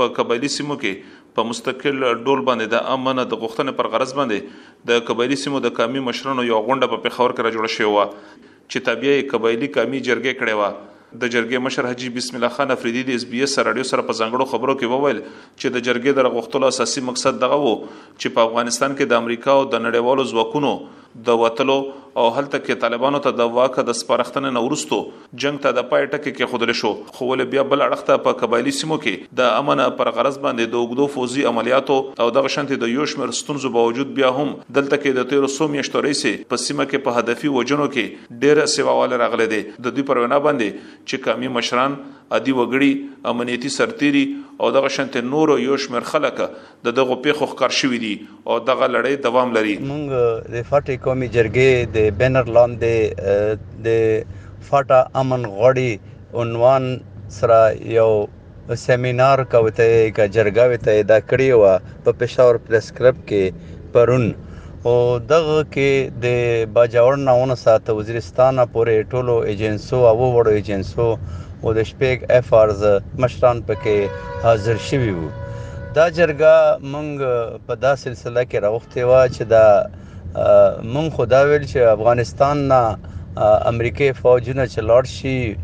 په قبایلي سیمو کې په مستقل ډول باندې د امن د غوښتنې پر غرض باندې د قبایلي سیمو د قامي مشرانو یو غونډه په پېښور کې را جوړه شوې وه چې تابیا یې قبایلي قامي جرګې کړې وه د جرګې مشر حاجي بسم الله خان افریدي د اس بي اس رادیو سره په ځانګړو خبرو کې وویل چې د جرګې د رغښتلو اساسي مقصد دغه وو چې په افغانستان کې د امریکا او د نړیوالو ځواکونو د وتلو او هلته کې طالبانو ته د واک د سپارښتنې نه وروسته جنګ ته د پای ټکی کېښودل شو، خو ولې بیا بل اړخ ته په قبایلي سیمو کې د امن پر غرض باندې د اوږدو فوځي عملیاتو او دغه شانتې د یو شمېر ستونزو باوجود بیا هم دلته کې د تېرو څو میاشتو راهیسې په سیمه کې په هدفي وژنو کې ډېره سیواوالی راغلی دی. د دوی پر وینا باندې چې قامي مشران، عادي وګړي، امنیتي سرتېري او دغه شانتې نور یو شمېر خلک د دغو پېښو ښکار شوي دي او دغه لړۍ دوام لري. موږ د فاټې قومي جرګې د بېنر لاندې د فاټا امن غوړي عنوان سره یو سیمینار کوتې که جرګاوې ته ادا کړې وه په پېښور پرېس کلب کې پرون او دغه کې د باجوړ نه ونسا ته وزیرستان پورې ټولو ایجنسو او وړو ایجنسو او د شپږ اف ارز مشران پکې حاضر شوي وو دا جرګه مونږ په دا سلسله کې راوخته و چې دا مونږ خو دا ویل چې افغانستان نه امریکای فوجونه چې لاړ شي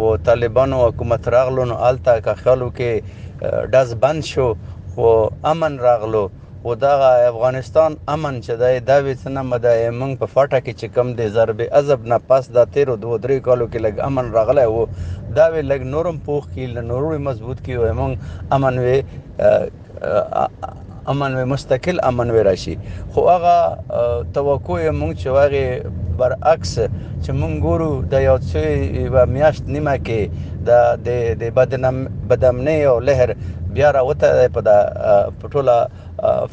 و طالبانو حکومت راغلو نو آلته که خیالو کې ډز بند شو و امن راغلو خو دغه افغانستان امن چې دی دا وې څه نه مده موږ په فاټه کې چې کم دی ضرب عذب نه پس دا تیرو دوه درې کالو کې لږ امن راغلی وو دا وې لږ نورم پوخ کی له نورو مضبوط کی وې موږ امن وې امن وې مستقل امن وې راشي خو هغه توقع یې موږ چې واغې برعکس چې موږ ګورو د یو څه میاشت نیمه کې د د بدنم بدمنې او لهر بیا راوته په ټوله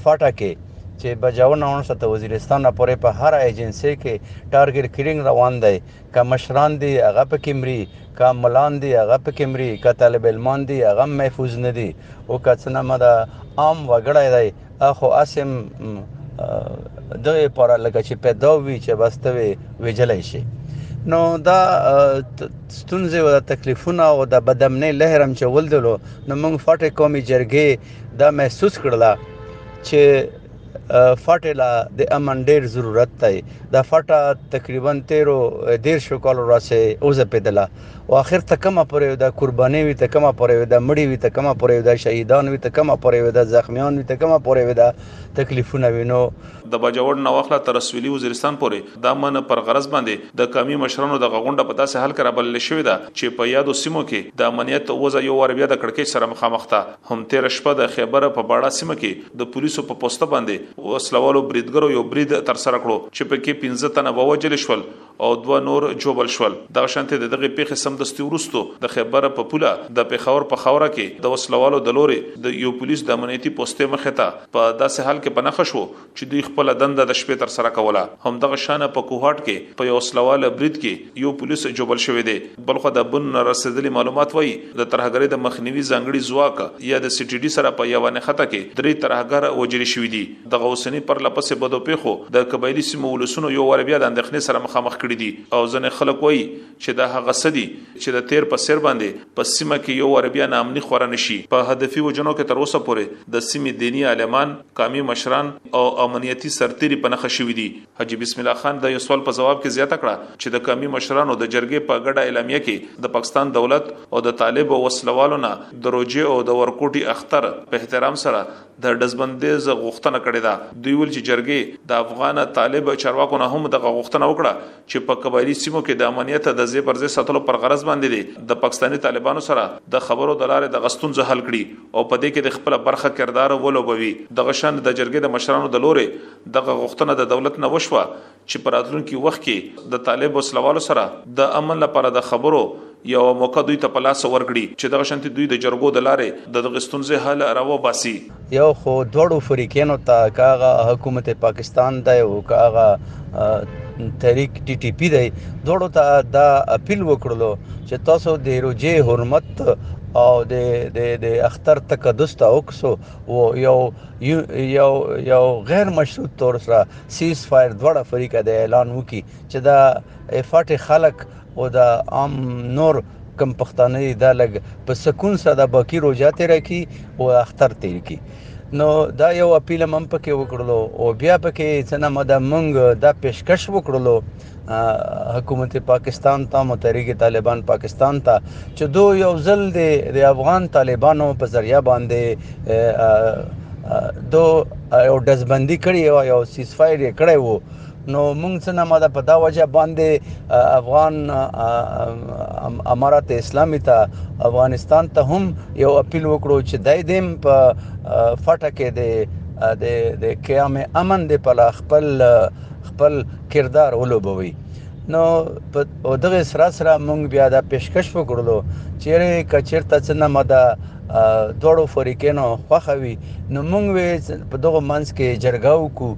فاټا کې چې بجاو ناون سره وزیرستان پورې په هر ایجنسی کې ټارګټ کلینګ روان دی که مشران دی هغه په کیمری که ملان دی هغه په کیمری که طالب علمان دی هغه محفوظ نه دی او که څنګه مده عام وګړی دی اخو اسم دغه پر لکه چې پیدا وی چې بس ته ویجلای شي نو دا ستونزې او تکلیفونه او د بدامنۍ لهرم چې ولدلو نو موږ فاټه قومي جرګې دا محسوس کړله چې فاټه لا د امن ډیر ضرورت دی دا فاټه تقریبا 13 دیر شو کال راځي او زپیدله او اخر ته کومه پرې دا قرباني وي ته کومه پرې دا مړی وي ته کومه پرې دا شهیدان وي ته کومه پرې دا زخمیان وي ته کومه پرې دا تکلیفونه وینو د بجوړ نوخله تر سویلي وزیرستان پورې دا منه پر غرض باندې د قومي مشرانو دغه غونډه په داسې حال کې رابلل شوې ده چې په یادو سیمو کې د امنیت وضع یو وار بیا د کړکېچ سره مخامخ ده. هم تېره شپه د خېبر په باړه سیمه کې د پولیسو په پوسته باندې وسله والو بریدګرو یو برید ترسره کړو چې په کې پنځه تنه ووژل شول او دوه نور ژوبل شول. دغه شانتې د دغې پېښې سمدستي وروسته د خېبر په پوله د پېښور په خاوره کې د وسله والو د لورې د یو پولیس د امنیتي پوستې مخې ته په داسې حال کې په نښه شو چې دوی خپله دنده د شپې ترسره کوله. همدغه شان په کوهاټ کې په یو وسله واله برید کې یو پولیس ژوبل شوی دی. بلخوا د بن نه رسېدلي معلومات وايي، د ترهګرۍ د مخنیوي ځانګړي ځواک یا د سي ټي ډي سره په یوه نښته کې درې ترهګر وژل شوي دي. دغه اوسني پرله پسې بدو پېښو د قبایلي سیمو ولسونو یو وار بیا د اندېښنې سره مخامخ کړي دي او ځینې خلک وايي، چې دا هغه څه دي چې د تیر په سر باندې په سیمه کې یو ور بیا نامني خور نشي په هدفي وجنو کې تر اوسه پورې د سیمې دینی عالمان قامي مشران او امنیتي سرتيري په نخښه شوې دي حجی بسم الله خان د یو سوال په جواب کې زیاته کړه چې د قامي مشرانو د جرګې په ګډه اعلامیه کې د پاکستان دولت او د طالب وسلوالو نه د روجه او د ورکوټي اختر په احترام سره د ډزبندیز غوښتنه کړې ده. دوی وویل چې جرګې د افغان طالب چارواکو نه هم دغه غوښتنه وکړه چې په قبایلي سیمو کې د امنیت د ځای پر ځای ساتلو پر غرض باندې دې د پاکستاني طالبانو سره د خبرو د لارې دغه ستونزه حل کړي او په دې کې دې خپله برخه کردار ولوبوي. دغه شان د جرګې د مشرانو د لورې دغه غوښتنه د دولت نه وشوه چې په راتلونکي وخت کې د طالب وسله والو سره د امن لپاره د خبرو یو موقع دوی ته په لاس ورکړي چې دغه شانتي دوی د جرګو د لارې د دغه ستونزې حل راو باسي یو خو دوړو فریقینو ته کاغه حکومت پاکستان دی او کاغه تحریک ټي ټي پی دی دوړو ته دا اپیل وکړلو چې تاسو د روجي حرمت او د د د اختر تقدس ته اوکسو او یو یو یو غیر مشروط تور سره سیس فایر دواړه فریقه د اعلان وکي چې دا افاټه خلک او دا عام نور کم پښتانه دي دا لګ په سکون سره د باقی روزه تیر کی او اختر تیر کی نو دا یو اپیل مم پکې وکړلو او بیا پکې څنګه مده مونږ دا پیشکش وکړلو حکومت پاکستان ته متحرک طالبان پاکستان ته چې دو یو ځل د افغان طالبانو په ذریعہ باندې دو یو دزبندي کړی او یو سیسفایر یې کړی وو نو مونږ څه نه ماده په دا وجه باندې افغان امارات اسلامي ته افغانستان ته هم یو اپیل وکړو چې دای دیم په فټه کې د د قیام امن د پلا خپل خپل کردار ولوبوي نو په دغه سره سره مونږ بیا دا پیشکش وکړلو چیرې کچیرته څنګه مده دوړو فریقینو خوخوي نو مونږ وې په دغه منځ کې جرګه وکړو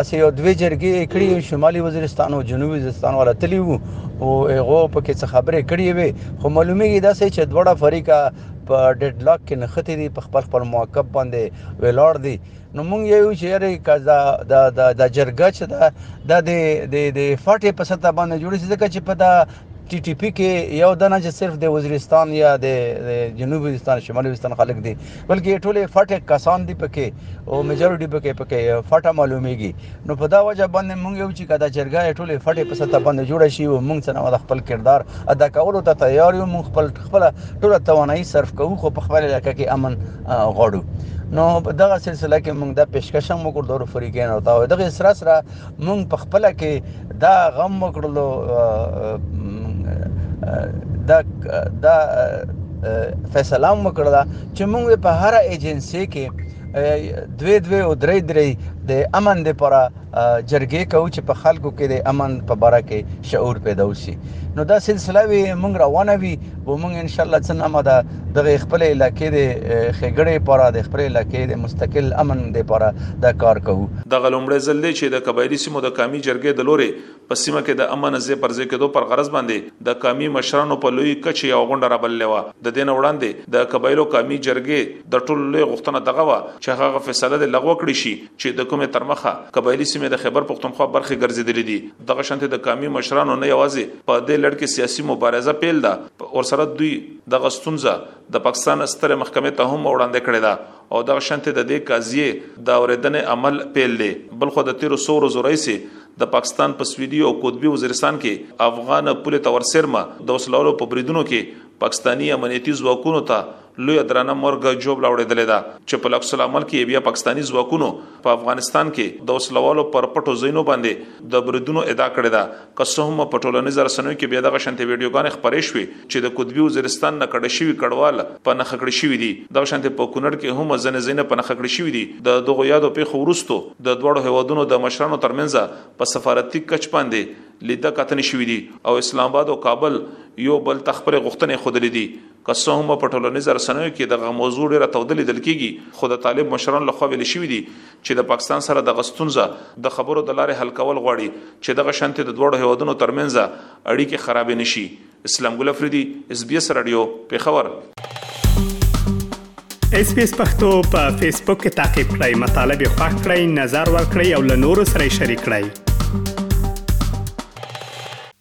اسې یو دوی جرګې کړې شمالي وزیرستان او جنوبي وزیرستان ولا تلی وو او هغه په کې څه خبرې کړې وي خو معلومیږي دا چې دوړه فریقه په ډیډ لاک کې نختی دي په خپل خپل موقف باندې ویلار دي نو مونږ یو چې یاره که دا دا دا د جرګه چې دا د د د فاټې په سطح باندې جوړ شي ځکه چې په دا ټي ټي پی کې یو دنه چې صرف د وزیرستان یا د جنوب وزیرستان شمال وزیرستان خلک دي بلکې ټول فاټې کسان دي پکې او میجورټي پکې پکې فاټه معلومیږي نو په دا وجه باندې مونږ یو چې کدا چرګای ټوله فټې په ستا باندې جوړ شي او مونږ څنګه د خپل کردار ادا کولو ته تیار یو مونږ خپل خپل ټوله توانایي صرف کوو خو په خپل علاقې کې امن غواړو نو په دغه سلسله کې مونږ د پیشکش هم وکړ دور فریقین او تاو دغه سره سره مونږ په خپل کې دا غم وکړلو دا دا فیصله وکړه چې مونږ په هر ایجنسی کې دوی دوی او درې درې د امن د پر جرګې کو چې په خلکو کې د امن په باره کې شعور پیدا وسی نو دا سلسله وی مونږ روانه وی و مونږ ان شاء الله څنګه ما دا دغه خپل علاقې د خګړې پر د خپل علاقې د مستقل امن د پر دا کار کوو دغه لومړی ځل دی چې د قبایلی سیمو د قامي جرګې د لورې په سیمه کې د امن ځای پر ځای کېدو پر غرض باندې د قامي مشرانو په لویې کچې یوه غونډه رابللې وه. د دې نه وړاندې د قبایلو قامي جرګې د ټولو لویه غوښتنه دغه وه چې هغه فیصله دې لغوه کړې شي چې د کومې ترمخه قبایلي سیمې د خیبر پښتونخوا برخې ګرځېدلې دي. دغه شانتې د قامي مشرانو نه یوازې په دې لړ کې سیاسي مبارزه پېل ده، ورسره دوی دغه ستونزه د پاکستان سترې محکمې ته هم وړاندې کړې ده. او دغه شانتې د دې قضیې د اورېدنې عمل پیل دی. بلخوا د تېرو څو ورځو راهیسې د پاکستان په سویلي او قطبي وزیرستان کې افغان پولې ته ورڅېرمه د وسله والو په بریدونو کې پاکستاني امنیتي ځواکونو ته لویه درنه مرګ ژوبله اورېدلې ده چې په العکس العمل کې یې بیا پاکستاني ځواکونو په افغانستان کې د وسلوالو پر پټو زینو باندې د بریدونو ادعا کړې ده که څه هم په ټولنیزو رسنیو کې بیا دغه شنتې ویډیوګانې خبرې شوې چې د قطبي وزیرستان نه کډه شوي کډوال په نخښه کړی شوي دي دغه شنتې په کونړ کې هم ځنې ځینې په نخښه کړی شوي دي د دغو یادو پیښو وروسته د دواړو هیوادونو د مشرانو ترمنځ په سفارتي کچ باندې لیده کتنې شوې دي او اسلام آباد او کابل یو بل ته خپل غوښتنې خوده لیدي که څه هم په ټولنیزو رسنیو کې دغه موضوع ډیره توده لیدل کیږي خو د طالب مشرانو لخوا ویل شوي دي چې د پاکستان سره دغه ستونزه د خبرو د لارې حل کول غواړي چې دغه شانتې د دوړو هیوادونو ترمنځ اړیکې خرابې نشي اسلام ګل افریدي اس بي اس رادیو پیښور اس پی اس پختو په فیسبوک کې تا کې پلی مطلب یو فاک کړئ نظر ور کړئ او له نورو سره شریک کړئ